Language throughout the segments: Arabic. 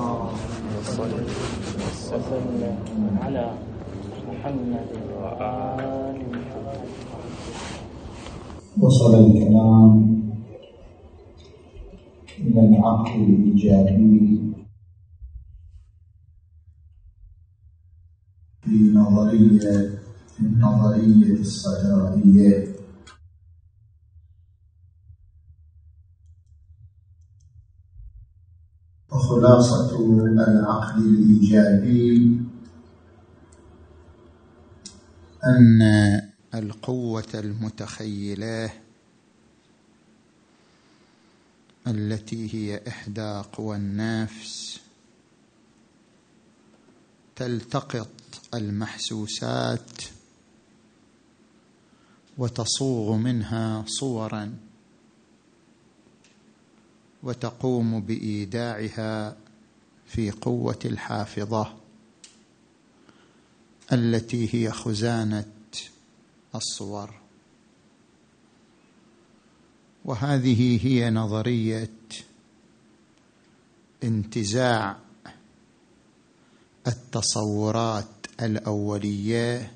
اللهم صل وسلم على محمد وآل محمد وصل الكلام إلى العقل الإيجابي في نظرية النظرية الصدرائية وخلاصة العقل الإيجابي. أن القوة المتخيلة التي هي إحدى قوى النفس تلتقط المحسوسات وتصوغ منها صورا. وتقوم بإيداعها في قوة الحافظة التي هي خزانة الصور. وهذه هي نظرية انتزاع التصورات الأولية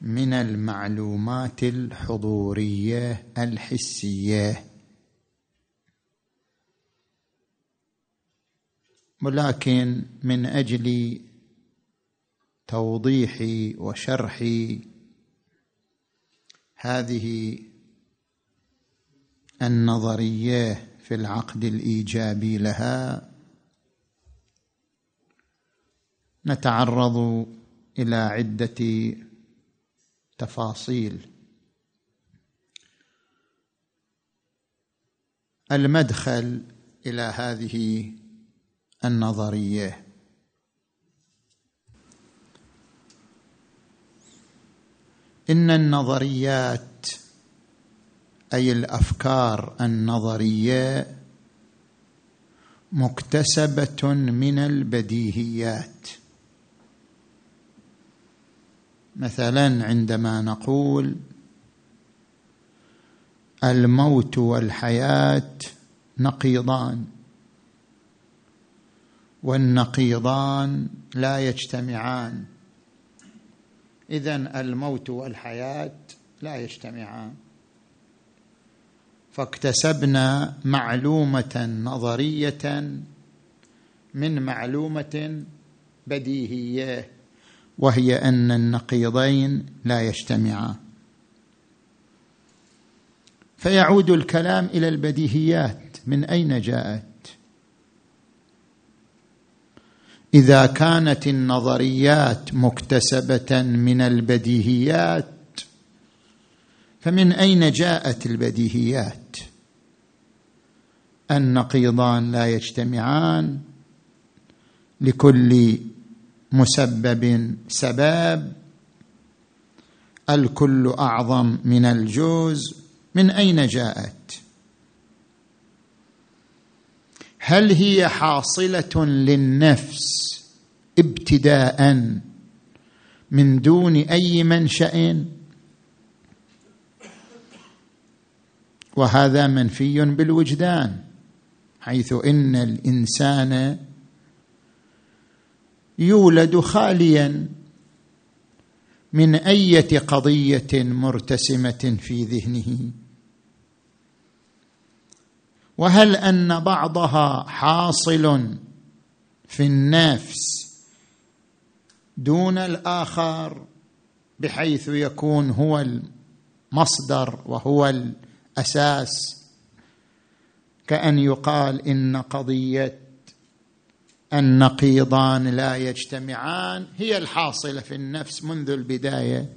من المعلومات الحضورية الحسية. ولكن من أجل توضيح وشرح هذه النظرية في العقد الإيجابي لها نتعرض إلى عدة تفاصيل. المدخل إلى هذه النظرية. إن النظريات أي الأفكار النظرية مكتسبة من البديهيات. مثلا عندما نقول الموت والحياة نقيضان. والنقيضان لا يجتمعان. اذا الموت والحياة لا يجتمعان. فاكتسبنا معلومة نظرية من معلومة بديهية وهي أن النقيضين لا يجتمعان. فيعود الكلام إلى البديهيات. من أين جاءت؟ إذا كانت النظريات مكتسبة من البديهيات فمن أين جاءت البديهيات؟ النقيضان لا يجتمعان لكل مسبب سباب الكل أعظم من الجوز. من أين جاءت؟ هل هي حاصلة للنفس ابتداء من دون أي منشأ؟ وهذا منفي بالوجدان حيث إن الإنسان يولد خاليا من أية قضية مرتسمة في ذهنه. وهل أن بعضها حاصل في النفس دون الآخر بحيث يكون هو المصدر وهو الأساس؟ كأن يقال إن قضية النقيضان لا يجتمعان هي الحاصلة في النفس منذ البداية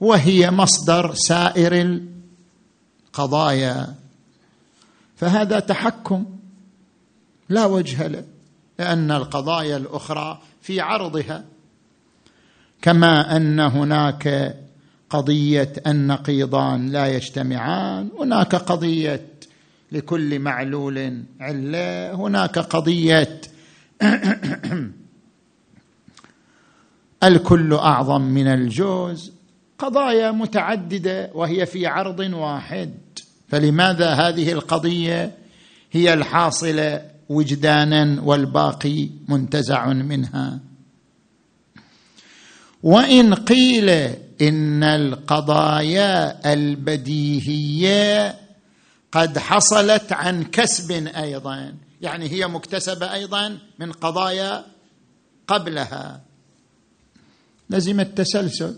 وهي مصدر سائر القضايا. فهذا تحكم. لا وجه له لأن القضايا الأخرى في عرضها. كما أن هناك قضية النقيضان لا يجتمعان هناك قضية لكل معلول علة هناك قضية الكل أعظم من الجوز. قضايا متعددة وهي في عرض واحد. فلماذا هذه القضية هي الحاصلة وجدانا والباقي منتزع منها؟ وإن قيل إن القضايا البديهية قد حصلت عن كسب أيضا يعني هي مكتسبة أيضا من قضايا قبلها. لزم التسلسل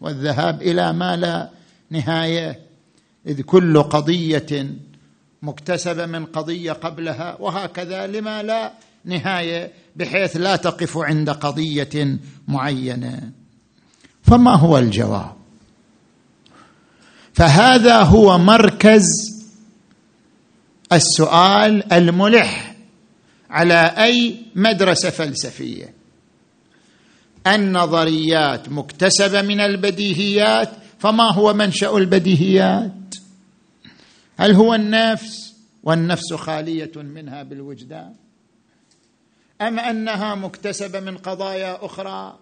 والذهاب إلى ما لا نهاية إذ كل قضية مكتسبة من قضية قبلها وهكذا لما لا نهاية بحيث لا تقف عند قضية معينة. فما هو الجواب؟ فهذا هو مركز السؤال الملح على أي مدرسة فلسفية. النظريات مكتسبة من البديهيات فما هو منشأ البديهيات؟ هل هو النفس والنفس خالية منها بالوجدان؟ أم أنها مكتسبة من قضايا أخرى؟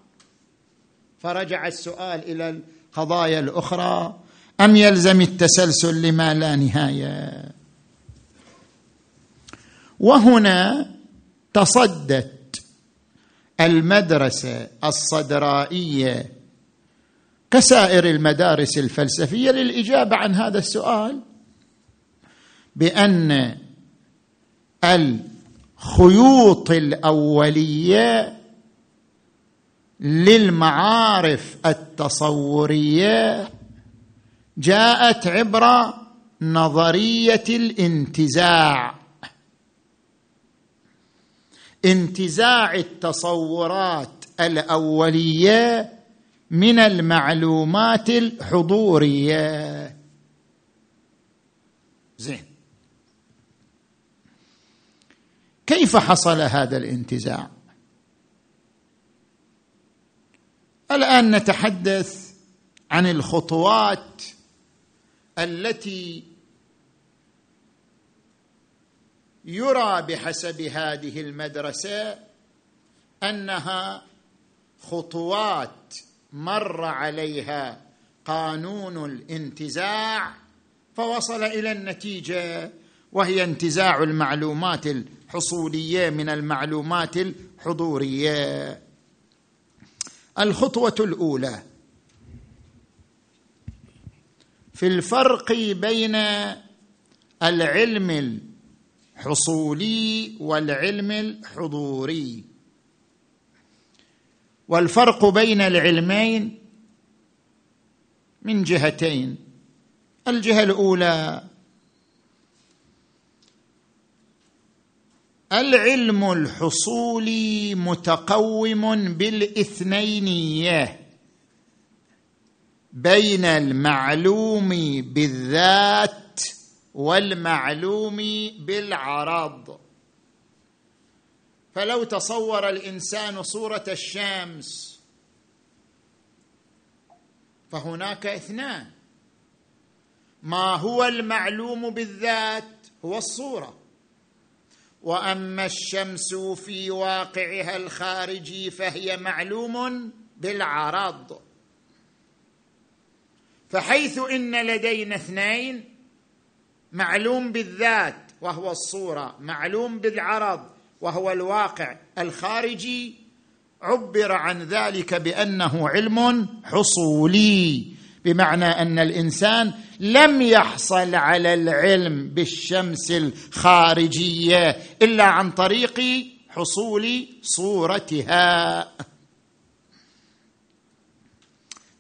فرجع السؤال إلى القضايا الأخرى. أم يلزم التسلسل لما لا نهاية؟ وهنا تصدت المدرسة الصدرائية كسائر المدارس الفلسفية للإجابة عن هذا السؤال. بأن الخيوط الأولية للمعارف التصورية جاءت عبر نظرية الانتزاع. انتزاع التصورات الأولية من المعلومات الحضورية. زين. كيف حصل هذا الانتزاع؟ الآن نتحدث عن الخطوات التي يرى بحسب هذه المدرسة أنها خطوات مر عليها قانون الانتزاع فوصل إلى النتيجة وهي انتزاع المعلومات الحصولية من المعلومات الحضورية. الخطوة الأولى. في الفرق بين العلم الحصولي والعلم الحضوري. والفرق بين العلمين من جهتين. الجهة الأولى العلم الحصولي متقوم بالاثنينيه بين المعلوم بالذات والمعلوم بالعرض. فلو تصور الإنسان صورة الشمس فهناك اثنان. ما هو المعلوم بالذات؟ هو الصورة. وأما الشمس في واقعها الخارجي فهي معلوم بالعرض. فحيث إن لدينا اثنين معلوم بالذات وهو الصورة معلوم بالعرض وهو الواقع الخارجي عبر عن ذلك بأنه علم حصولي. بمعنى أن الإنسان لم يحصل على العلم بالشمس الخارجية إلا عن طريق حصول صورتها.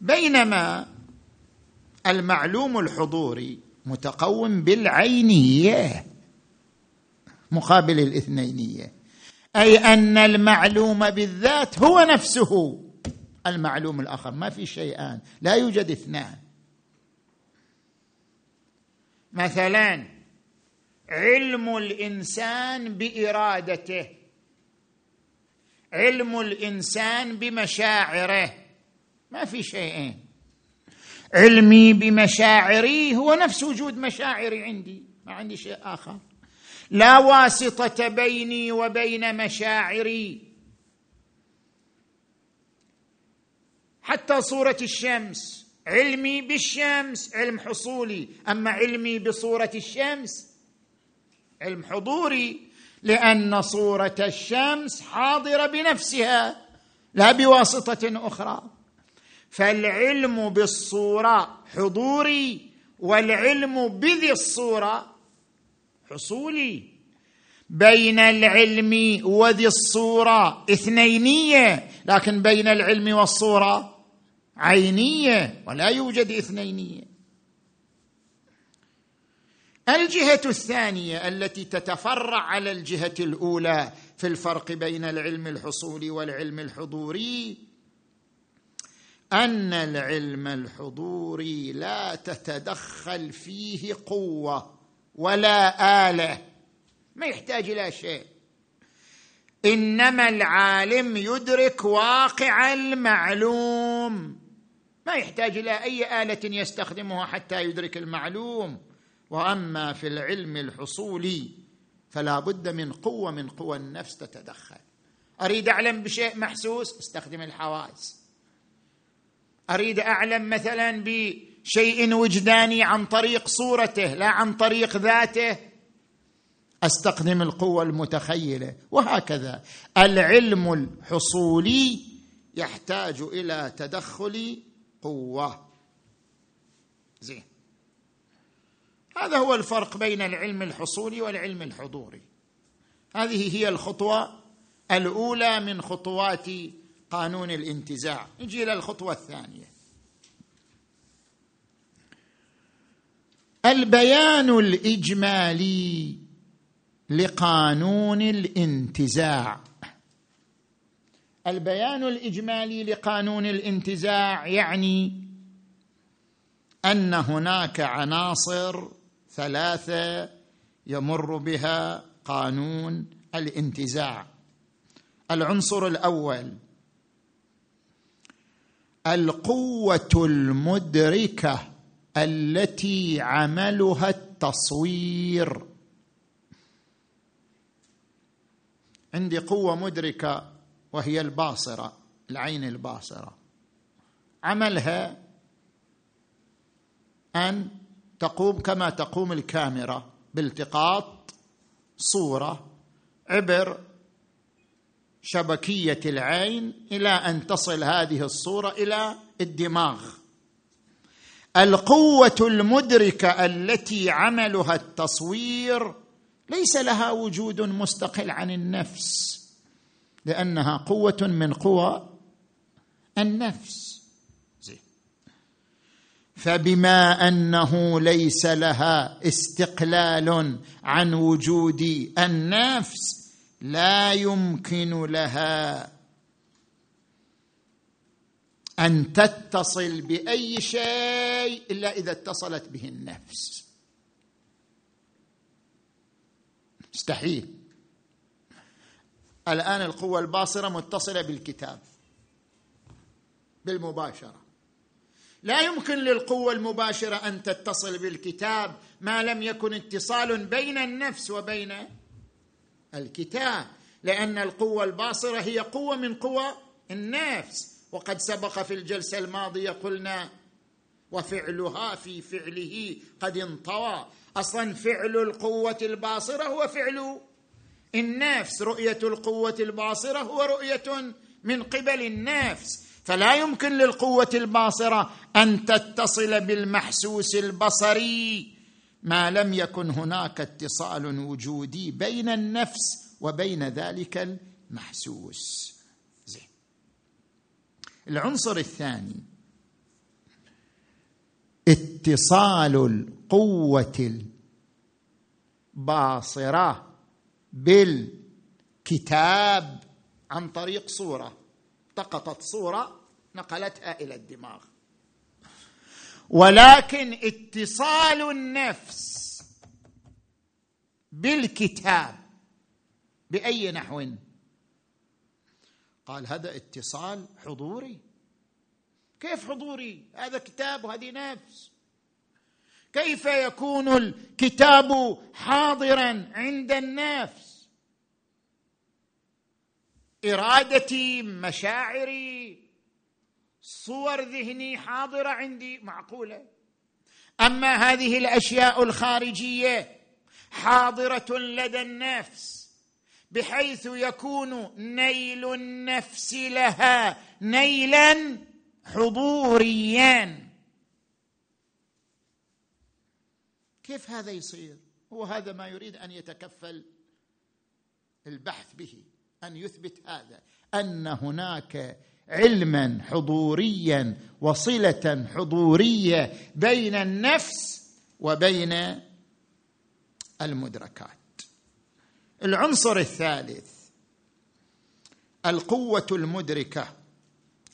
بينما المعلوم الحضوري متقوم بالعينية مقابل الاثنينية أي أن المعلوم بالذات هو نفسه. المعلوم الآخر. ما في شيئان. لا يوجد اثنان. مثلا علم الإنسان بإرادته. علم الإنسان بمشاعره. ما في شيئين. علمي بمشاعري هو نفس وجود مشاعري عندي. ما عندي شيء آخر. لا واسطة بيني وبين مشاعري. حتى صورة الشمس. علمي بالشمس علم حصولي. أما علمي بصورة الشمس علم حضوري. لأن صورة الشمس حاضرة بنفسها لا بواسطة أخرى. فالعلم بالصورة حضوري والعلم بذي الصورة حصولي. بين العلم وذي الصورة اثنينية لكن بين العلم والصورة عينية ولا يوجد اثنينية. الجهة الثانية التي تتفرع على الجهة الأولى في الفرق بين العلم الحصولي والعلم الحضوري أن العلم الحضوري لا تتدخل فيه قوة ولا آلة. ما يحتاج إلى شيء. إنما العالم يدرك واقع المعلوم. ما يحتاج إلى أي آلة يستخدمها حتى يدرك المعلوم. وأما في العلم الحصولي فلا بد من قوة من قوى النفس تتدخل. أريد أعلم بشيء محسوس؟ استخدم الحواس. أريد أعلم مثلا بشيء وجداني عن طريق صورته لا عن طريق ذاته. أستخدم القوة المتخيلة. وهكذا. العلم الحصولي يحتاج إلى تدخل قوة. زين. هذا هو الفرق بين العلم الحصولي والعلم الحضوري. هذه هي الخطوة الأولى من خطوات قانون الانتزاع. نجي إلى الخطوة الثانية. البيان الإجمالي لقانون الانتزاع. البيان الإجمالي لقانون الانتزاع يعني أن هناك عناصر ثلاثة يمر بها قانون الانتزاع. العنصر الأول القوة المدركة التي عملها التصوير. عندي قوة مدركة وهي الباصرة العين الباصرة. عملها أن تقوم كما تقوم الكاميرا بالتقاط صورة عبر شبكية العين إلى أن تصل هذه الصورة إلى الدماغ. القوة المدركة التي عملها التصوير ليس لها وجود مستقل عن النفس. لأنها قوة من قوى النفس. فبما أنه ليس لها استقلال عن وجود النفس لا يمكن لها أن تتصل بأي شيء إلا إذا اتصلت به النفس. مستحيل. الآن القوة الباصرة متصلة بالكتاب بالمباشرة. لا يمكن للقوة المباشرة أن تتصل بالكتاب ما لم يكن اتصال بين النفس وبين الكتاب لأن القوة الباصرة هي قوة من قوى النفس. وقد سبق في الجلسة الماضية قلنا وفعلها في فعله قد انطوى. أصلا فعل القوة الباصرة هو فعل النفس رؤية القوة الباصرة هو رؤية من قبل النفس. فلا يمكن للقوة الباصرة أن تتصل بالمحسوس البصري. ما لم يكن هناك اتصال وجودي بين النفس وبين ذلك المحسوس. زين. العنصر الثاني اتصال القوة الباصرة. بالكتاب عن طريق صورة. التقطت صورة نقلتها إلى الدماغ. ولكن اتصال النفس بالكتاب بأي نحو؟ قال هذا اتصال حضوري. كيف حضوري؟ هذا كتاب وهذه نفس. كيف يكون الكتاب حاضرا عند النفس؟ إرادتي مشاعري صور ذهني حاضرة عندي معقولة؟ أما هذه الأشياء الخارجية حاضرة لدى النفس بحيث يكون نيل النفس لها نيلا حضوريا. كيف هذا يصير؟ هو هذا ما يريد أن يتكفل البحث به أن يثبت هذا أن هناك علما حضوريا وصلة حضورية بين النفس وبين المدركات. العنصر الثالث القوة المدركة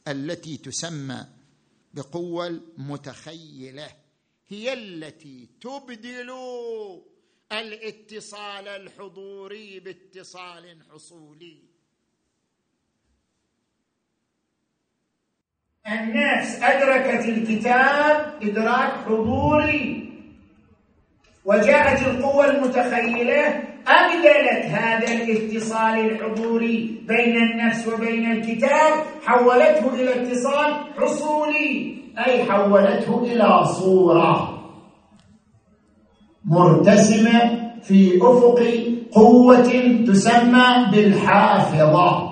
التي تسمى بقوة المتخيلة. هي التي تبدل الاتصال الحضوري باتصال حصولي. الناس أدركت الكتاب إدراك حضوري وجاءت القوه المتخيلة أبدلت هذا الاتصال الحضوري بين النفس وبين الكتاب حولته إلى اتصال حصولي. أي حولته إلى صورة مرتسمة في أفق قوة تسمى بالحافظة.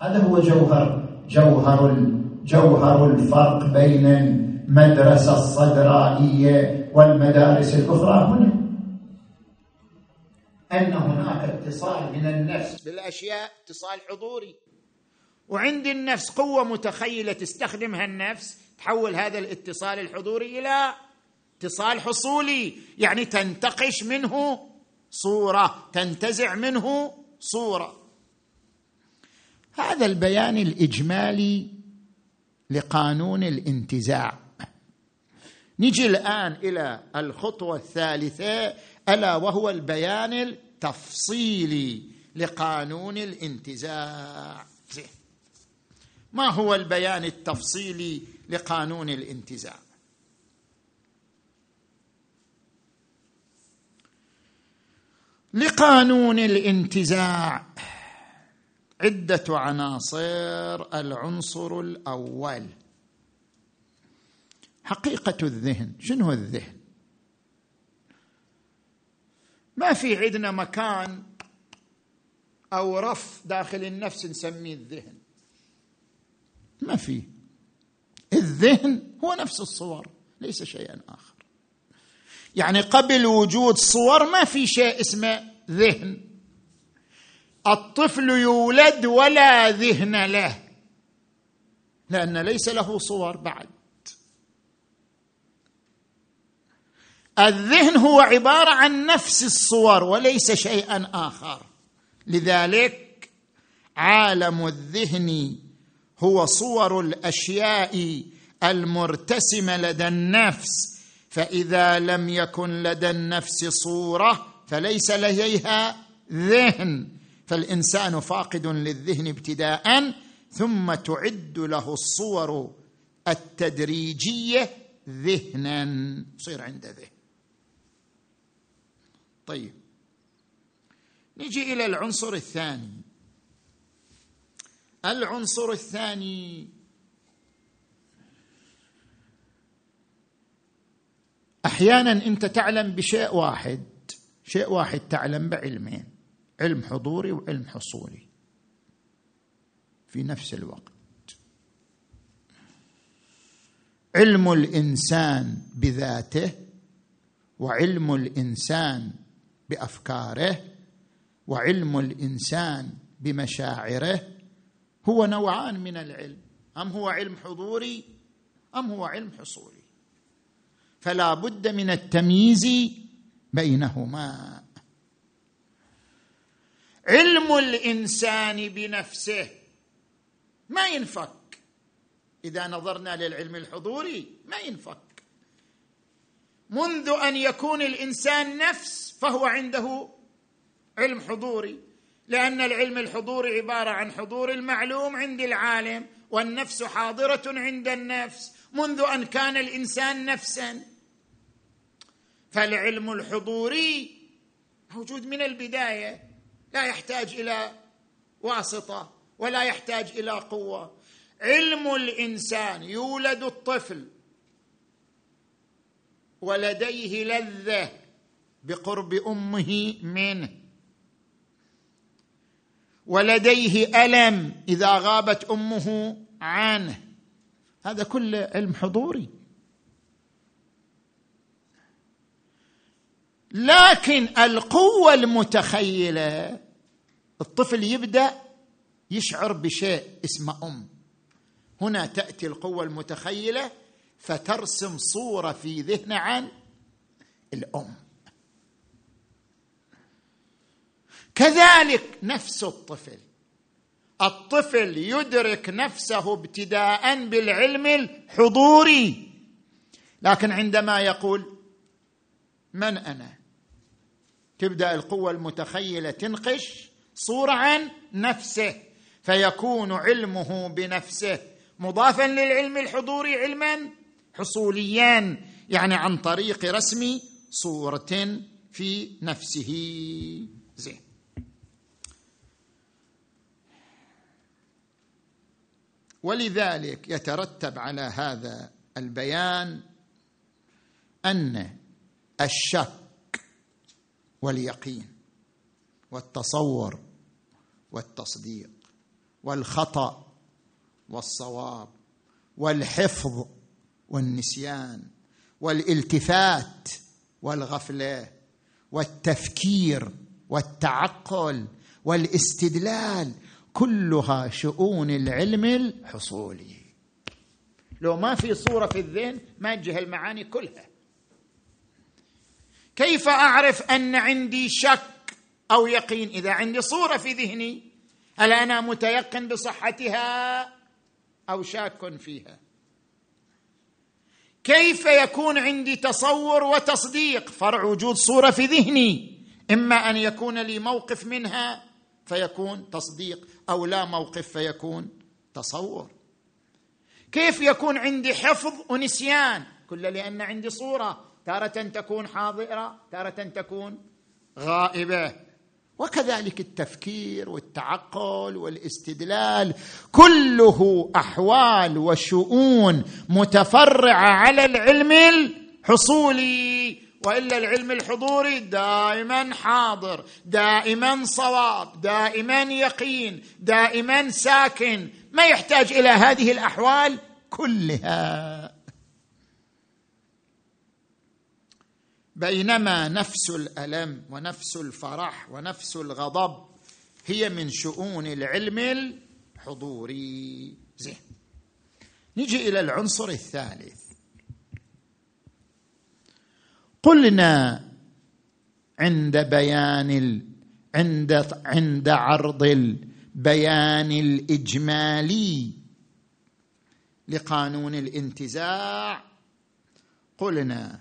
هذا هو جوهر جوهر جوهر الفرق بين المدرسة الصدرائية والمدارس الأخرى. هنا أن هناك اتصال من النفس. بالأشياء اتصال حضوري. وعند النفس قوة متخيلة تستخدمها النفس تحول هذا الاتصال الحضوري إلى اتصال حصولي. يعني تنتقش منه صورة تنتزع منه صورة. هذا البيان الإجمالي لقانون الانتزاع. نجي الآن إلى الخطوة الثالثة ألا وهو البيان التفصيلي لقانون الانتزاع. زين. ما هو البيان التفصيلي لقانون الانتزاع؟ لقانون الانتزاع عدة عناصر العنصر الأول. حقيقة الذهن. شنو الذهن؟ ما في عندنا مكان أو رف داخل النفس نسميه الذهن. ما في. الذهن هو نفس الصور ليس شيئا آخر. يعني قبل وجود صور ما في شيء اسمه ذهن. الطفل يولد ولا ذهن له لأن ليس له صور بعد. الذهن هو عبارة عن نفس الصور وليس شيئا آخر. لذلك عالم الذهن هو صور الأشياء المرتسمة لدى النفس فإذا لم يكن لدى النفس صورة فليس لديها ذهن فالإنسان فاقد للذهن ابتداء ثم تعد له الصور التدريجية ذهنا يصير عنده ذهن. طيب نجي إلى العنصر الثاني. العنصر الثاني. أحيانا أنت تعلم بشيء واحد شيء واحد تعلم بعلمين علم حضوري وعلم حصولي في نفس الوقت. علم الإنسان بذاته وعلم الإنسان بأفكاره وعلم الإنسان بمشاعره هو نوعان من العلم أم هو علم حضوري أم هو علم حصولي فلا بد من التمييز بينهما. علم الإنسان بنفسه ما ينفك. إذا نظرنا للعلم الحضوري ما ينفك. منذ أن يكون الإنسان نفس فهو عنده علم حضوري. لأن العلم الحضوري عبارة عن حضور المعلوم عند العالم والنفس حاضرة عند النفس منذ أن كان الإنسان نفسا. فالعلم الحضوري موجود من البداية لا يحتاج إلى واسطة ولا يحتاج إلى قوة. علم الإنسان يولد الطفل. ولديه لذة بقرب أمه منه. ولديه ألم إذا غابت أمه عنه. هذا كله علم حضوري. لكن القوة المتخيلة الطفل يبدأ يشعر بشيء اسمه أم. هنا تأتي القوة المتخيلة فترسم صورة في ذهنه عن الأم. كذلك نفس الطفل. الطفل يدرك نفسه ابتداء بالعلم الحضوري. لكن عندما يقول من أنا؟ تبدأ القوة المتخيلة تنقش صورة عن نفسه فيكون علمه بنفسه مضافا للعلم الحضوري علما حصوليا يعني عن طريق رسم صورة في نفسه. زين. ولذلك يترتب على هذا البيان أن الشك واليقين والتصور والتصديق والخطأ والصواب والحفظ والنسيان والالتفات والغفلة والتفكير والتعقل والاستدلال كلها شؤون العلم الحصولي. لو ما في صورة في الذهن ما تجي المعاني كلها. كيف أعرف أن عندي شك أو يقين؟ إذا عندي صورة في ذهني هل أنا متيقن بصحتها أو شاك فيها؟ كيف يكون عندي تصور وتصديق؟ فرع وجود صورة في ذهني. إما أن يكون لي موقف منها فيكون تصديق. أو لا موقف فيكون تصور. كيف يكون عندي حفظ ونسيان؟ كل لأن عندي صورة. تارة تكون حاضرة تارة تكون غائبة. وكذلك التفكير والتعقل والاستدلال. كله أحوال وشؤون متفرعة على العلم الحصولي. وإلا العلم الحضوري دائما حاضر دائما صواب دائما يقين دائما ساكن. ما يحتاج إلى هذه الأحوال كلها. بينما نفس الألم ونفس الفرح ونفس الغضب هي من شؤون العلم الحضوري. زين. نجي إلى العنصر الثالث. قلنا عند بيان ال... عند عند عرض البيان الإجمالي لقانون الانتزاع قلنا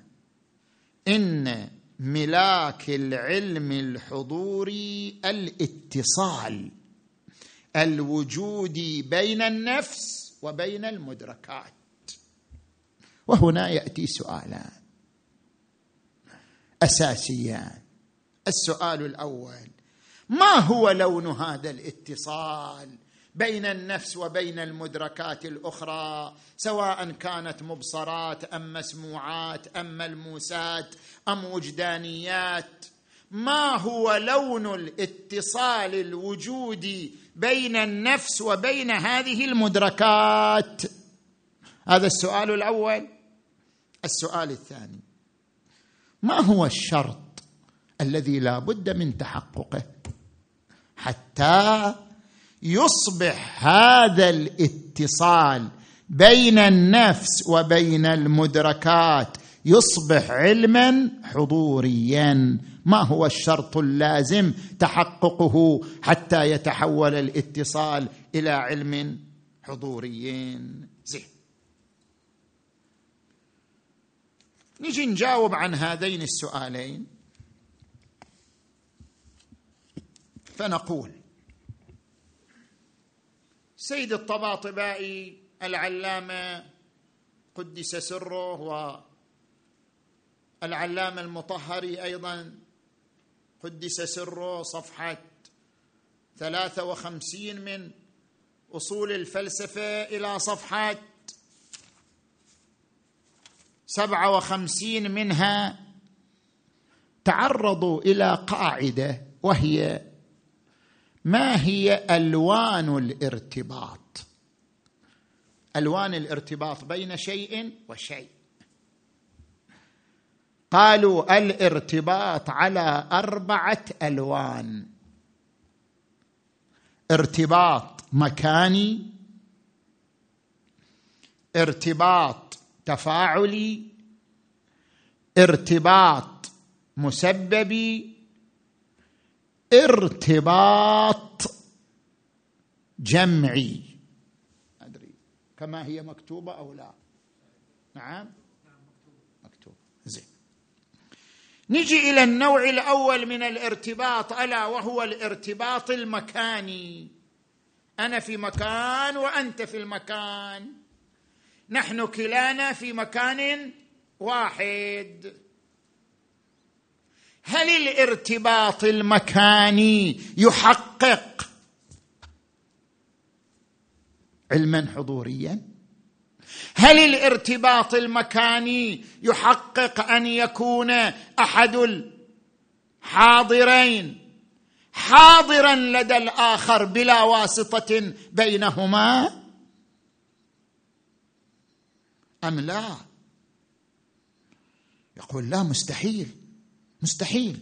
إن ملاك العلم الحضوري الاتصال الوجودي بين النفس وبين المدركات. وهنا يأتي سؤالان أساسيان. السؤال الأول ما هو لون هذا الاتصال بين النفس وبين المدركات الأخرى؟ سواء كانت مبصرات أم مسموعات أم ملموسات أم وجدانيات. ما هو لون الاتصال الوجودي بين النفس وبين هذه المدركات؟ هذا السؤال الأول. السؤال الثاني ما هو الشرط الذي لا بد من تحققه حتى يصبح هذا الاتصال بين النفس وبين المدركات يصبح علما حضوريا. ما هو الشرط اللازم تحققه حتى يتحول الاتصال إلى علم حضوري؟ زين. نجي نجاوب عن هذين السؤالين. فنقول سيد الطباطبائي العلامة قدس سره والعلامة المطهري أيضا قدس سره صفحة ثلاثة وخمسين من أصول الفلسفة إلى صفحة سبعة وخمسين منها تعرضوا إلى قاعدة وهي ما هي ألوان الارتباط؟ ألوان الارتباط بين شيء وشيء. قالوا الارتباط على أربعة ألوان. ارتباط مكاني ارتباط تفاعلي ارتباط مسببي ارتباط جمعي. أدري كما هي مكتوبة أو لا. نعم؟ مكتوب. زين. نجي إلى النوع الأول من الارتباط ألا وهو الارتباط المكاني. أنا في مكان وأنت في المكان. نحن كلانا في مكان واحد. هل الارتباط المكاني يحقق علما حضوريا؟ هل الارتباط المكاني يحقق أن يكون أحد الحاضرين حاضرا لدى الآخر بلا واسطة بينهما؟ أم لا؟ يقول لا مستحيل مستحيل.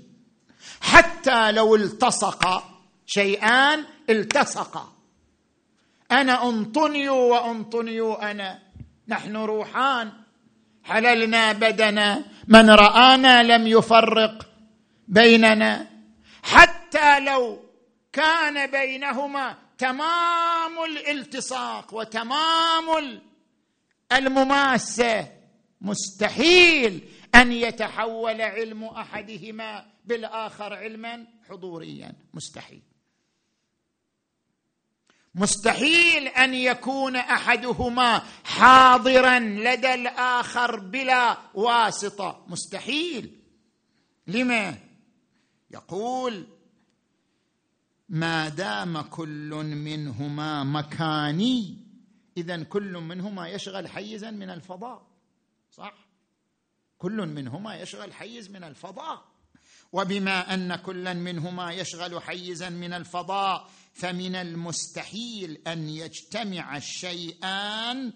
حتى لو التصق شيئان التصقا أنا انطنيو وانطنيو أنا. نحن روحان. حللنا بدنا. من رآنا لم يفرق بيننا. حتى لو كان بينهما تمام الالتصاق وتمام المماسة. مستحيل أن يتحول علم أحدهما بالآخر علما حضوريا. مستحيل. مستحيل أن يكون أحدهما حاضرا لدى الآخر بلا واسطة. مستحيل. لما؟ يقول ما دام كل منهما مكاني اذا كل منهما يشغل حيزا من الفضاء. صح؟ كل منهما يشغل حيز من الفضاء. وبما أن كلا منهما يشغل حيزا من الفضاء فمن المستحيل أن يجتمع الشيئان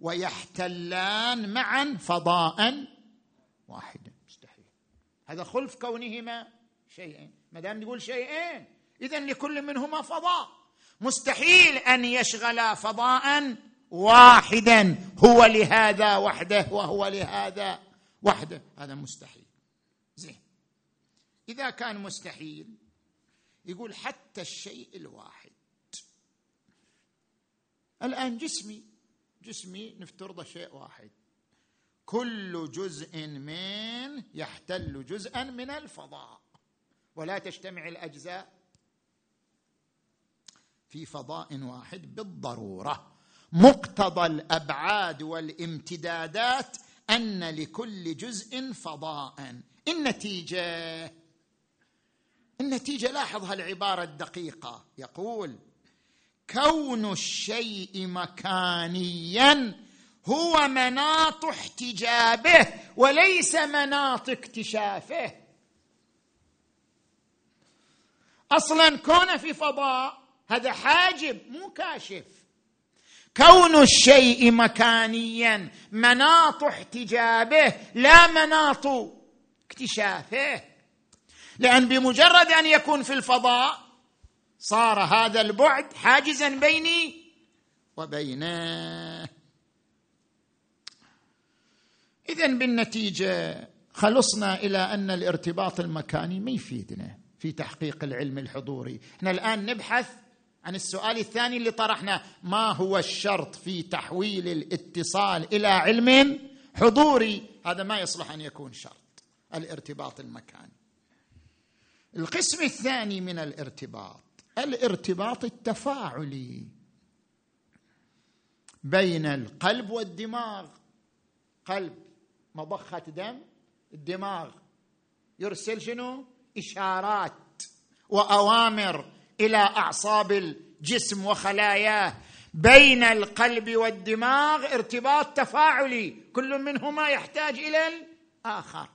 ويحتلان معا فضاء واحدا. مستحيل. هذا خلف كونهما شيئين. ما دام نقول شيئين اذا لكل منهما فضاء. مستحيل أن يشغلا فضاء واحدا. هو لهذا وحده وهو لهذا وحده. هذا مستحيل. زين. إذا كان مستحيل يقول حتى الشيء الواحد. الآن جسمي جسمي نفترضه شيء واحد. كل جزء من يحتل جزءا من الفضاء. ولا تجتمع الأجزاء في فضاء واحد بالضرورة. مقتضى الأبعاد والامتدادات أن لكل جزء فضاء. النتيجه النتيجه لاحظ هالعبارة الدقيقة. يقول كون الشيء مكانيا هو مناط احتجابه وليس مناط اكتشافه. أصلا كونه في فضاء هذا حاجب مو كاشف. كون الشيء مكانيا مناط احتجابه لا مناط اكتشافه. لأن بمجرد أن يكون في الفضاء صار هذا البعد حاجزا بيني وبينه. اذا بالنتيجة خلصنا إلى أن الارتباط المكاني ما يفيدنا في تحقيق العلم الحضوري. إحنا الآن نبحث عن السؤال الثاني اللي طرحناه ما هو الشرط في تحويل الاتصال إلى علم حضوري؟ هذا ما يصلح أن يكون شرط الارتباط المكاني. القسم الثاني من الارتباط الارتباط التفاعلي بين القلب والدماغ. قلب مضخة دم الدماغ يرسل شنو؟ إشارات وأوامر إلى أعصاب الجسم وخلاياه بين القلب والدماغ ارتباط تفاعلي كل منهما يحتاج إلى الآخر.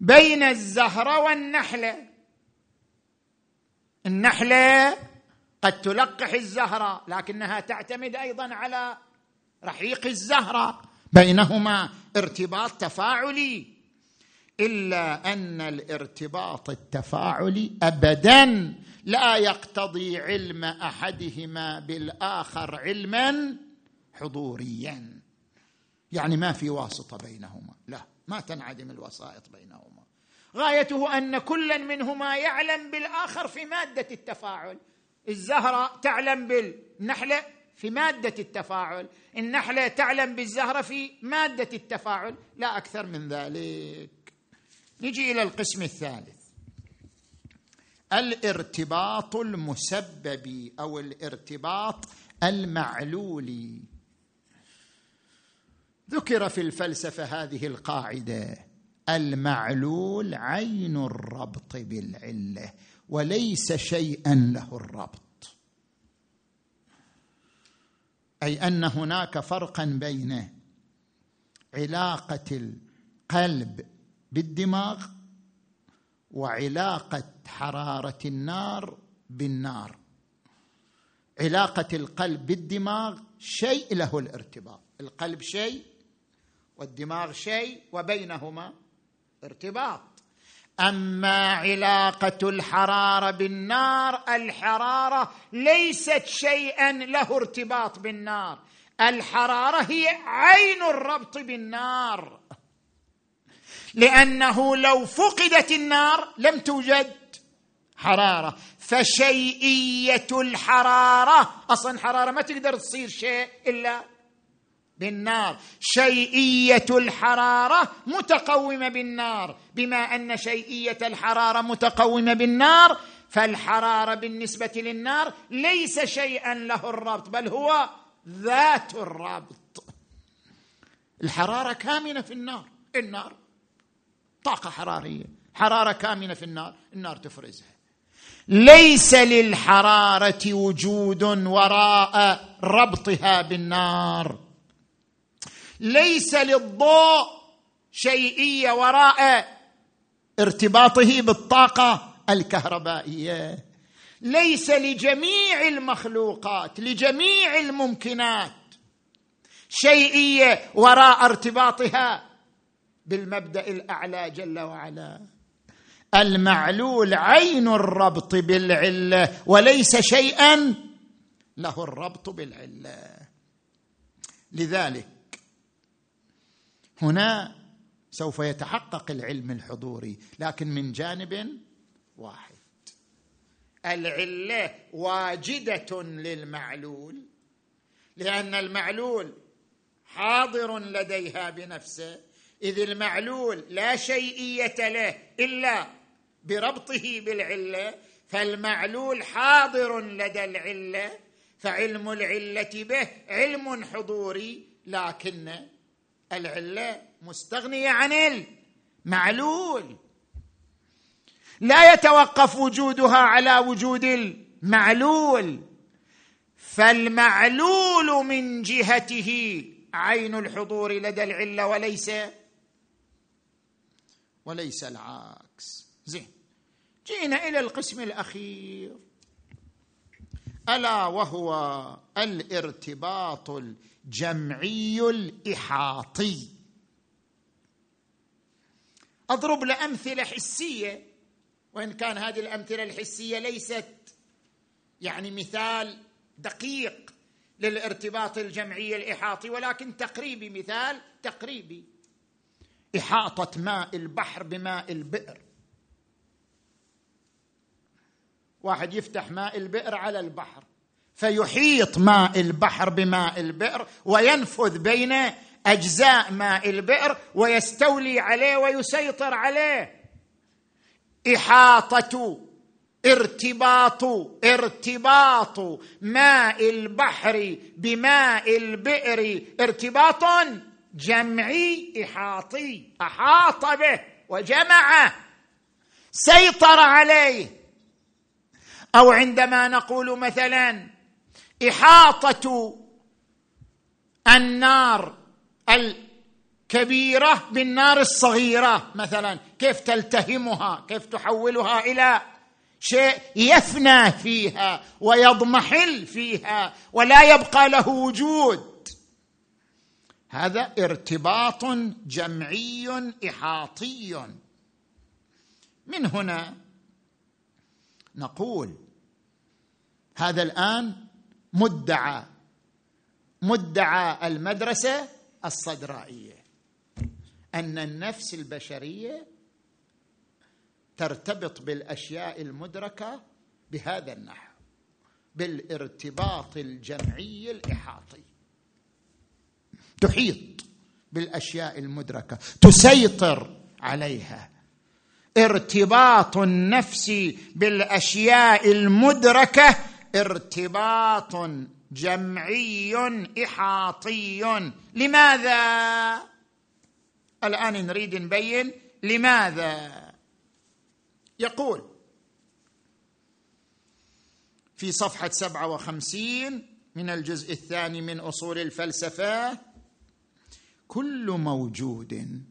بين الزهرة والنحله النحله قد تلقح الزهرة لكنها تعتمد أيضا على رحيق الزهرة. بينهما ارتباط تفاعلي. إلا أن الارتباط التفاعلي ابدا لا يقتضي علم أحدهما بالآخر علما حضوريا. يعني ما في واسطة بينهما. لا ما تنعدم الوسائط بينهما. غايته أن كلا منهما يعلم بالآخر في مادة التفاعل. الزهرة تعلم بالنحلة في مادة التفاعل. النحلة تعلم بالزهرة في مادة التفاعل. لا أكثر من ذلك. نجي إلى القسم الثالث. الارتباط المسبب أو الارتباط المعلولي ذكر في الفلسفة هذه القاعدة المعلول عين الربط بالعلة وليس شيئا له الربط. أي أن هناك فرقا بين علاقة القلب بالدماغ وعلاقة حرارة النار بالنار. علاقة القلب بالدماغ شيء له الارتباط. القلب شيء والدماغ شيء وبينهما ارتباط. أما علاقة الحرارة بالنار الحرارة ليست شيئا له ارتباط بالنار. الحرارة هي عين الربط بالنار. لأنه لو فقدت النار لم توجد حرارة. فشيئية الحرارة. أصلا حرارة ما تقدر تصير شيء إلا بالنار. شيئية الحرارة متقومة بالنار. بما أن شيئية الحرارة متقومة بالنار فالحرارة بالنسبة للنار ليس شيئا له الربط بل هو ذات الربط. الحرارة كامنة في النار. النار طاقة حرارية. حرارة كامنة في النار. النار تفرزها. ليس للحرارة وجود وراء ربطها بالنار. ليس للضوء شيئية وراء ارتباطه بالطاقة الكهربائية. ليس لجميع المخلوقات لجميع الممكنات شيئية وراء ارتباطها بالمبدأ الأعلى جل وعلا. المعلول عين الربط بالعلة وليس شيئا له الربط بالعلة. لذلك هنا سوف يتحقق العلم الحضوري لكن من جانب واحد. العلة واجدة للمعلول لأن المعلول حاضر لديها بنفسه إذ المعلول لا شيئية له إلا بربطه بالعلة فالمعلول حاضر لدى العلة فعلم العلة به علم حضوري لكن العلة مستغنيه عن المعلول لا يتوقف وجودها على وجود المعلول فالمعلول من جهته عين الحضور لدى العلة وليس وليس العكس. زين. جينا إلى القسم الأخير. ألا وهو الارتباط الجمعي الإحاطي. أضرب لأمثلة حسية. وإن كان هذه الأمثلة الحسية ليست يعني مثال دقيق للارتباط الجمعي الإحاطي ولكن تقريبي مثال تقريبي. إحاطة ماء البحر بماء البئر. واحد يفتح ماء البئر على البحر فيحيط ماء البحر بماء البئر وينفذ بين أجزاء ماء البئر ويستولي عليه ويسيطر عليه. إحاطة ارتباط ارتباط ماء البحر بماء البئر ارتباط جمعي إحاطي أحاط به وجمعه. سيطر عليه. أو عندما نقول مثلا إحاطة النار الكبيرة بالنار الصغيرة مثلا كيف تلتهمها؟ كيف تحولها إلى شيء يفنى فيها ويضمحل فيها ولا يبقى له وجود؟ هذا ارتباط جمعي إحاطي. من هنا نقول هذا الآن مدعى مدعى المدرسة الصدرائية. أن النفس البشرية ترتبط بالأشياء المدركة بهذا النحو بالارتباط الجمعي الإحاطي. تحيط بالأشياء المدركة تسيطر عليها. ارتباط النفس بالأشياء المدركة ارتباط جمعي إحاطي. لماذا؟ الآن نريد نبين لماذا. يقول في صفحة سبعة وخمسين من الجزء الثاني من أصول الفلسفة كل موجود.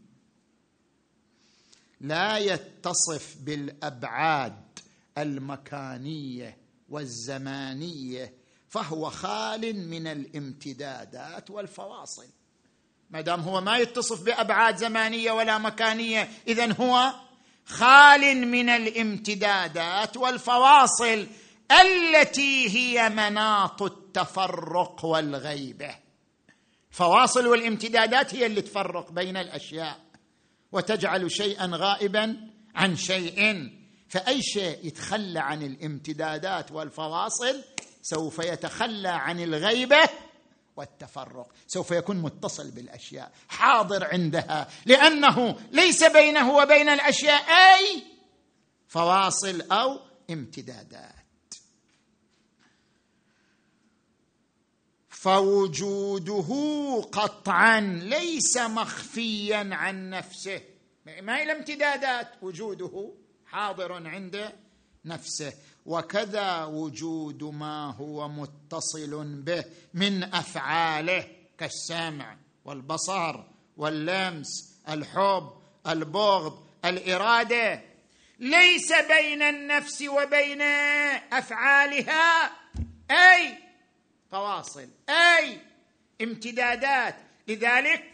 لا يتصف بالأبعاد المكانية والزمانية فهو خال من الامتدادات والفواصل. ما دام هو ما يتصف بأبعاد زمانية ولا مكانية اذا هو خال من الامتدادات والفواصل التي هي مناط التفرق والغيبة. الفواصل والامتدادات هي اللي تفرق بين الأشياء وتجعل شيئا غائبا عن شيء. فأي شيء يتخلى عن الامتدادات والفواصل سوف يتخلى عن الغيبة والتفرق سوف يكون متصل بالأشياء حاضر عندها لأنه ليس بينه وبين الأشياء أي فواصل أو امتدادات. فوجوده قطعا ليس مخفيا عن نفسه. ما هي الامتدادات؟ وجوده حاضر عند نفسه. وكذا وجود ما هو متصل به من أفعاله كالسمع والبصر واللمس الحب البغض الإرادة. ليس بين النفس وبين أفعالها أي فواصل. أي امتدادات. لذلك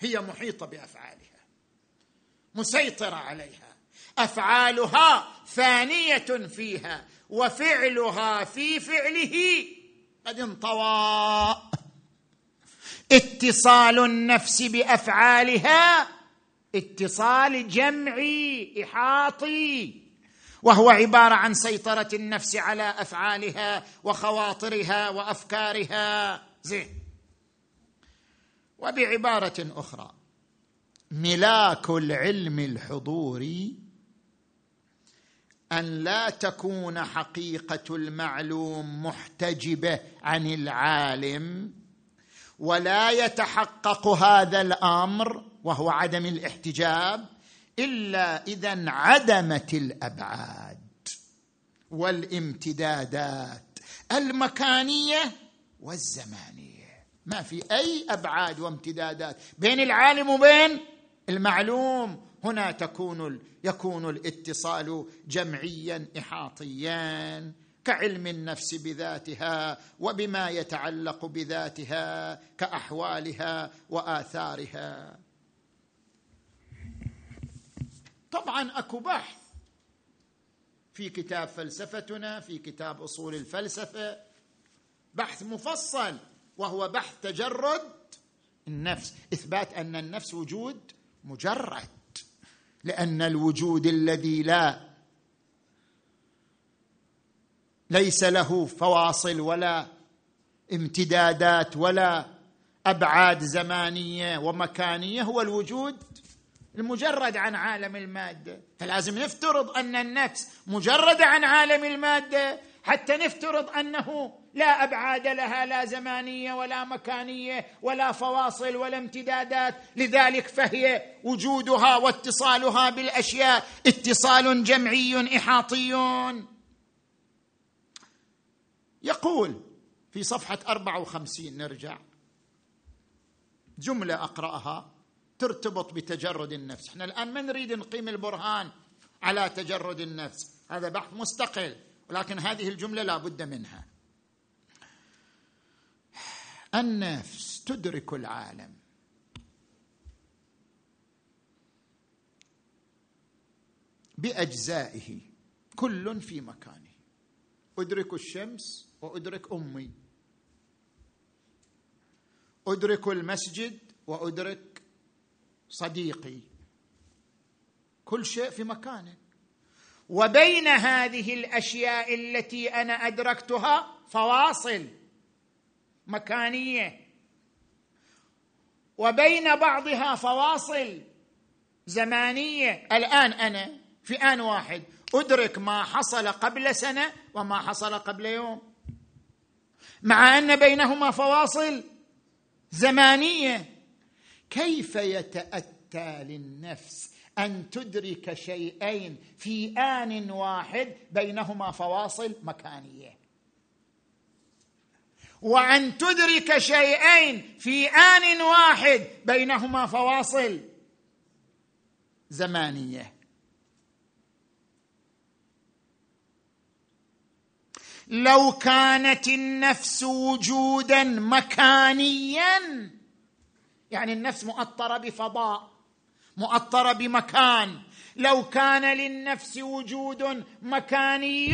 هي محيطة بأفعالها. مسيطرة عليها. أفعالها فانية فيها وفعلها في فعله قد انطوى. اتصال النفس بأفعالها. اتصال جمعي إحاطي. وهو عبارة عن سيطرة النفس على أفعالها وخواطرها وأفكارها. زين. وبعبارة أخرى ملاك العلم الحضوري أن لا تكون حقيقة المعلوم محتجبة عن العالم ولا يتحقق هذا الأمر وهو عدم الاحتجاب إلا إذا انعدمت الأبعاد والامتدادات المكانية والزمانية. ما في أي أبعاد وامتدادات بين العالم وبين المعلوم. هنا تكون يكون الاتصال جمعيا احاطيا كعلم النفس بذاتها وبما يتعلق بذاتها كأحوالها وآثارها. طبعا أكو بحث. في كتاب فلسفتنا في كتاب أصول الفلسفة بحث مفصل وهو بحث تجرد. النفس إثبات أن النفس وجود مجرد لأن الوجود الذي لا ليس له فواصل ولا امتدادات ولا أبعاد زمانية ومكانية هو الوجود المجرد عن عالم المادة. فلازم نفترض أن النفس مجرده عن عالم المادة حتى نفترض أنه لا أبعاد لها لا زمانية ولا مكانية ولا فواصل ولا امتدادات. لذلك فهي وجودها واتصالها بالأشياء اتصال جمعي احاطي يقول في صفحة 54 نرجع. جملة أقرأها. ترتبط بتجرد النفس. إحنا الآن ما نريد نقيم البرهان على تجرد النفس. هذا بحث مستقل ولكن هذه الجملة لا بد منها. النفس تدرك العالم. بأجزائه كل في مكانه. أدرك الشمس وأدرك أمي. أدرك المسجد وأدرك صديقي كل شيء في مكانه. وبين هذه الأشياء التي أنا أدركتها فواصل مكانية. وبين بعضها فواصل زمانية. الآن أنا في آن واحد أدرك ما حصل قبل سنة وما حصل قبل يوم. مع أن بينهما فواصل زمانية. كيف يتأتى للنفس أن تدرك شيئين في آن واحد بينهما فواصل مكانية؟ وأن تدرك شيئين في آن واحد بينهما فواصل زمانية. لو كانت النفس وجودا مكانيا يعني النفس مؤطرة بفضاء مؤطرة بمكان. لو كان للنفس وجود مكاني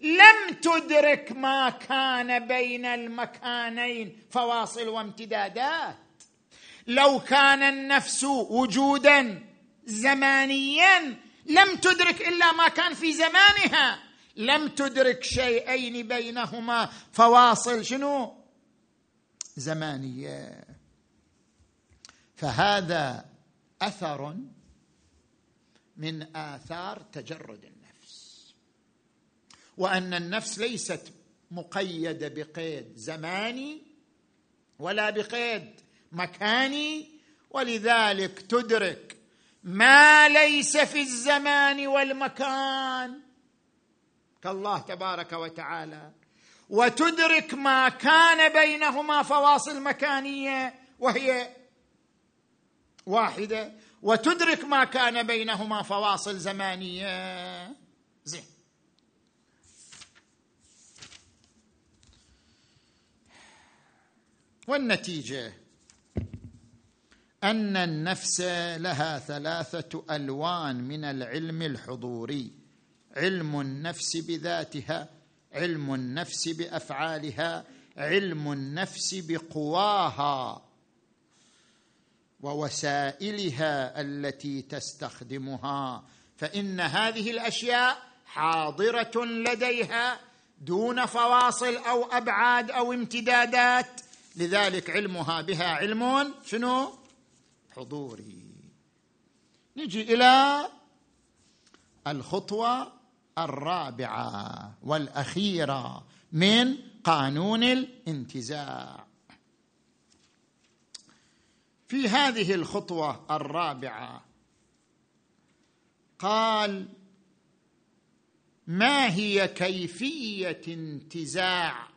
لم تدرك ما كان بين المكانين. فواصل وامتدادات. لو كان النفس وجودا زمانيا لم تدرك إلا ما كان في زمانها. لم تدرك شيئين بينهما. فواصل شنو؟ زمانية. فهذا أثر من آثار تجرد النفس. وأن النفس ليست مقيدة بقيد زماني ولا بقيد مكاني ولذلك تدرك ما ليس في الزمان والمكان كالله تبارك وتعالى. وتدرك ما كان بينهما فواصل مكانية وهي واحدة وتدرك ما كان بينهما فواصل زمانية. زين. والنتيجة؟ أن النفس لها ثلاثة ألوان من العلم الحضوري. علم النفس بذاتها علم النفس بأفعالها علم النفس بقواها. ووسائلها التي تستخدمها فإن هذه الأشياء حاضرة لديها دون فواصل أو أبعاد أو امتدادات. لذلك علمها بها علم شنو؟ حضوري. نجي إلى الخطوة الرابعة والأخيرة من قانون الانتزاع. في هذه الخطوة الرابعة. قال ما هي كيفية انتزاع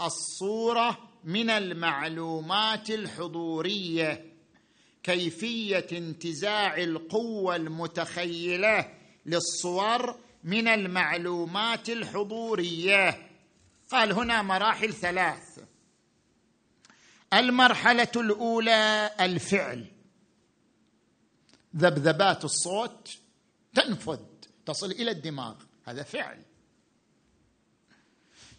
الصورة من المعلومات الحضورية؟ كيفية انتزاع القوة المتخيلة للصور من المعلومات الحضورية؟ قال هنا مراحل ثلاث. المرحلة الأولى الفعل. ذبذبات الصوت تنفذ تصل إلى الدماغ. هذا فعل.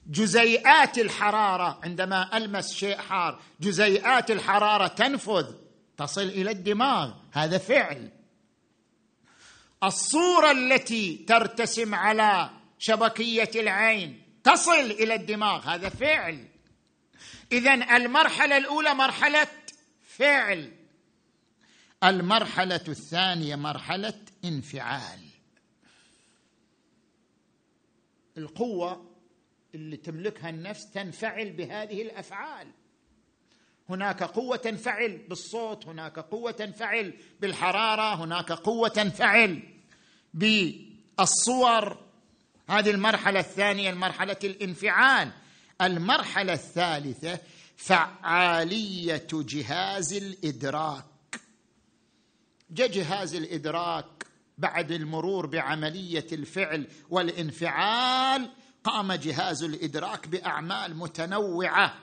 جزيئات الحرارة عندما ألمس شيء حار جزيئات الحرارة تنفذ تصل إلى الدماغ. هذا فعل. الصورة التي ترتسم على شبكية العين تصل إلى الدماغ. هذا فعل. اذا المرحلة الأولى مرحلة فعل. المرحلة الثانية مرحلة انفعال. القوة اللي تملكها النفس تنفعل بهذه الأفعال. هناك قوة تنفعل بالصوت هناك قوة تنفعل بالحرارة هناك قوة تنفعل بالصور. هذه المرحلة الثانية المرحلة الانفعال. المرحلة الثالثة فعالية جهاز الإدراك. جهاز الإدراك بعد المرور بعملية الفعل والانفعال قام جهاز الإدراك بأعمال متنوعة.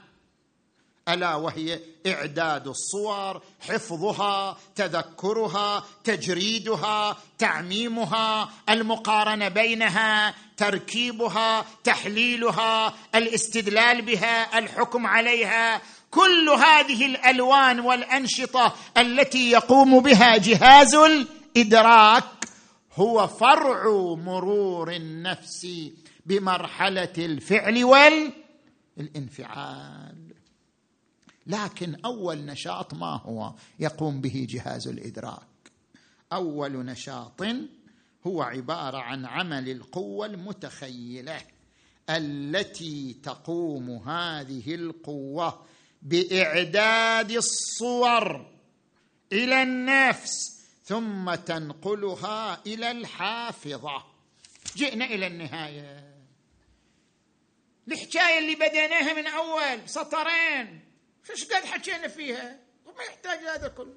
ألا وهي إعداد الصور حفظها تذكرها تجريدها تعميمها المقارنة بينها تركيبها تحليلها الاستدلال بها الحكم عليها كل هذه الألوان والأنشطة التي يقوم بها جهاز الإدراك هو فرع مرور النفس بمرحلة الفعل والإنفعال. لكن أول نشاط ما هو؟ يقوم به جهاز الإدراك. أول نشاط هو عبارة عن عمل القوة المتخيلة التي تقوم هذه القوة بإعداد الصور إلى النفس ثم تنقلها إلى الحافظة. جئنا إلى النهاية. الحكاية اللي بديناها من أول سطرين. فش قد حكينا فيها؟ وما يحتاج هذا كله.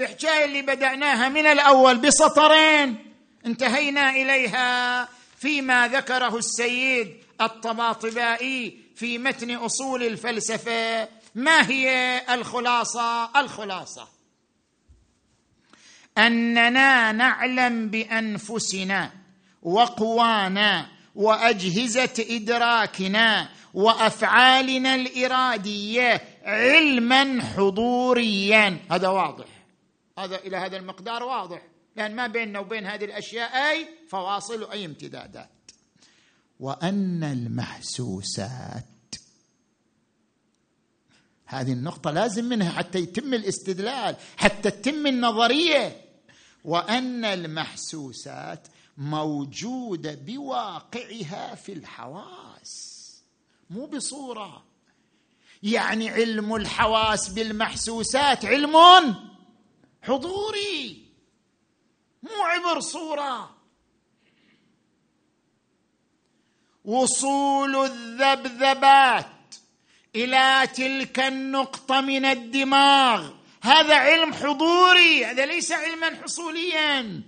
الحكاية اللي بداناها من الأول بسطرين انتهينا إليها فيما ذكره السيد الطباطبائي في متن أصول الفلسفة. ما هي الخلاصة؟ الخلاصة أننا نعلم بأنفسنا وقوانا وأجهزة إدراكنا وأفعالنا الإرادية علما حضوريا. هذا واضح. هذا إلى هذا المقدار واضح. لأن ما بيننا وبين هذه الأشياء أي فواصل وأي امتدادات. وأن المحسوسات. هذه النقطة لازم منها حتى يتم الاستدلال حتى تتم النظرية. وأن المحسوسات موجودة بواقعها في الحواس. مو بصورة. يعني علم الحواس بالمحسوسات علم حضوري. مو عبر صورة. وصول الذبذبات إلى تلك النقطة من الدماغ. هذا علم حضوري. هذا ليس علما حصوليا.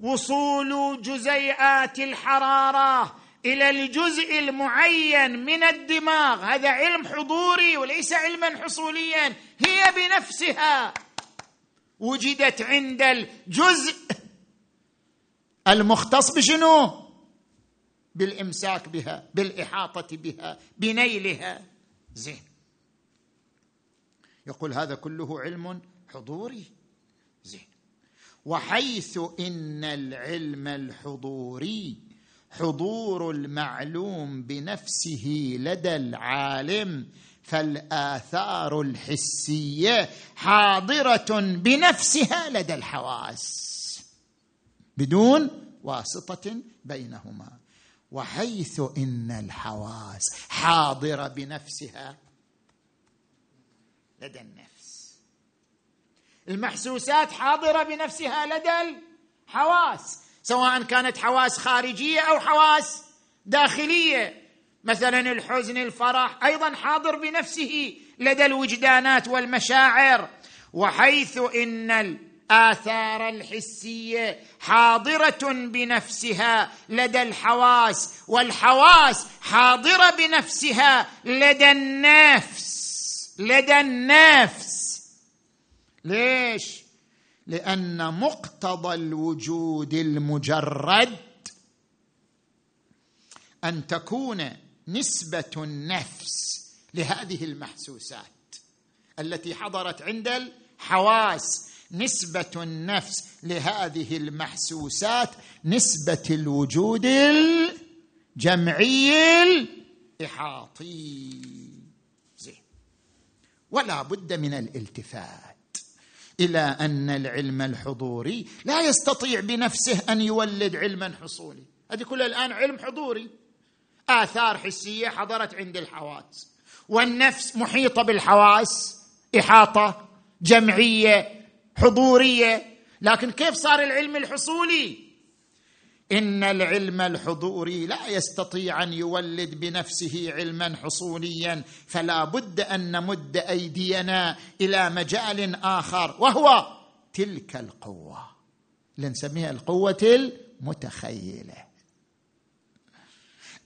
وصول جزيئات الحرارة إلى الجزء المعين من الدماغ. هذا علم حضوري وليس علما حصوليا. هي بنفسها وجدت عند الجزء المختص بشنو؟ بالإمساك بها بالإحاطة بها بنيلها زين يقول هذا كله علم حضوري زين وحيث إن العلم الحضوري حضور المعلوم بنفسه لدى العالم فالآثار الحسية حاضرة بنفسها لدى الحواس بدون واسطة بينهما وحيث إن الحواس حاضرة بنفسها لدى النفس. المحسوسات حاضرة بنفسها لدى الحواس. سواء كانت حواس خارجية أو حواس داخلية. مثلا الحزن الفرح أيضا حاضر بنفسه لدى الوجدانات والمشاعر وحيث إن الآثار الحسية حاضرة بنفسها لدى الحواس والحواس حاضرة بنفسها لدى النفس لدى النفس. ليش؟ لأن مقتضى الوجود المجرد أن تكون نسبة النفس لهذه المحسوسات التي حضرت عند الحواس. نسبة النفس لهذه المحسوسات نسبة الوجود الجمعي الإحاطي. زين. ولا بد من الالتفات. إلى أن العلم الحضوري لا يستطيع بنفسه أن يولد علما حصولي. هذه كلها الآن علم حضوري. آثار حسية حضرت عند الحواس. والنفس محيطة بالحواس إحاطة جمعية حضورية. لكن كيف صار العلم الحصولي؟ إن العلم الحضوري لا يستطيع أن يولد بنفسه علما حصوليا فلا بد أن نمد أيدينا إلى مجال آخر وهو تلك القوة. اللي نسميها القوة المتخيلة.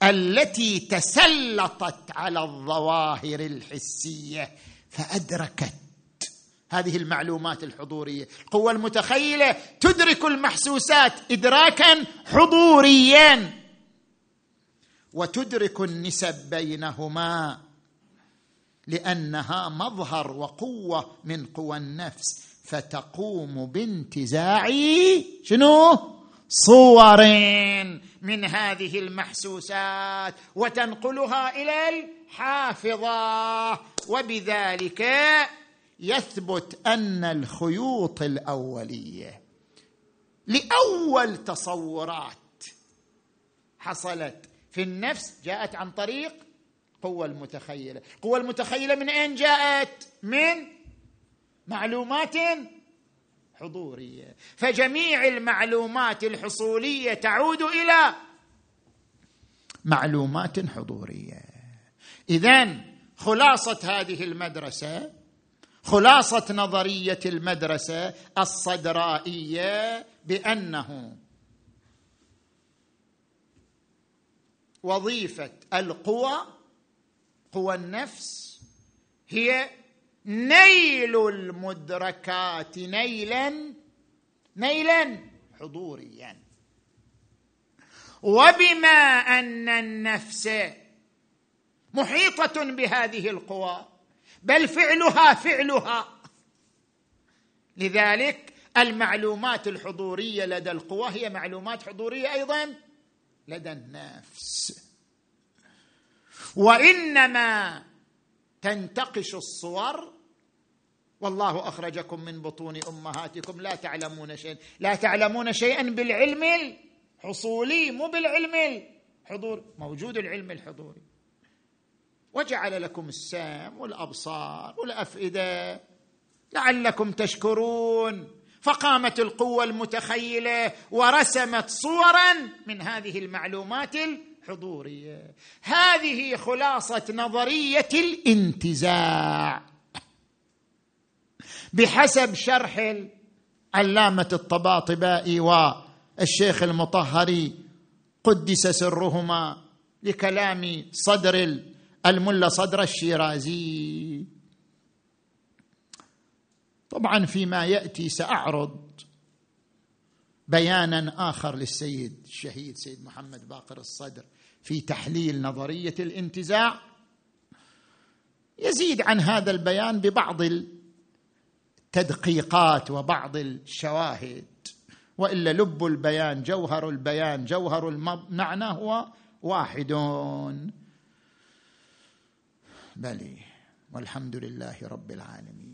التي تسلطت على الظواهر الحسية فأدركت هذه المعلومات الحضورية. القوة المتخيلة تدرك المحسوسات ادراكا حضوريا. وتدرك النسب بينهما لأنها مظهر وقوة من قوى النفس. فتقوم بانتزاع شنو؟ صور من هذه المحسوسات وتنقلها إلى الحافظة. وبذلك يثبت أن الخيوط الأولية لأول تصورات حصلت في النفس جاءت عن طريق قوة المتخيلة. قوة المتخيلة من أين جاءت؟ من معلومات حضورية. فجميع المعلومات الحصولية تعود إلى معلومات حضورية. إذا خلاصة هذه المدرسة خلاصة نظرية المدرسة الصدرائية بأنه وظيفة القوى قوى النفس هي نيل المدركات نيلا نيلا حضوريا. وبما أن النفس محيطة بهذه القوى بل فعلها فعلها. لذلك المعلومات الحضورية لدى القوى هي معلومات حضورية أيضا لدى النفس. وإنما تنتقش الصور والله أخرجكم من بطون أمهاتكم لا تعلمون شيئا لا تعلمون شيئا بالعلم الحصولي مو بالعلم الحضور موجود العلم الحضوري. وجعل لكم السام والأبصار والأفئدة لعلكم تشكرون. فقامت القوة المتخيلة ورسمت صورا من هذه المعلومات الحضورية. هذه خلاصة نظرية الانتزاع. بحسب شرح علامه الطباطبائي والشيخ المطهري قدس سرهما لكلام صدر الملا صدر الشيرازي. طبعا فيما يأتي سأعرض بيانا آخر للسيد الشهيد سيد محمد باقر الصدر في تحليل نظرية الانتزاع. يزيد عن هذا البيان ببعض التدقيقات وبعض الشواهد وإلا لب البيان جوهر البيان جوهر المعنى هو واحد. بلي والحمد لله رب العالمين.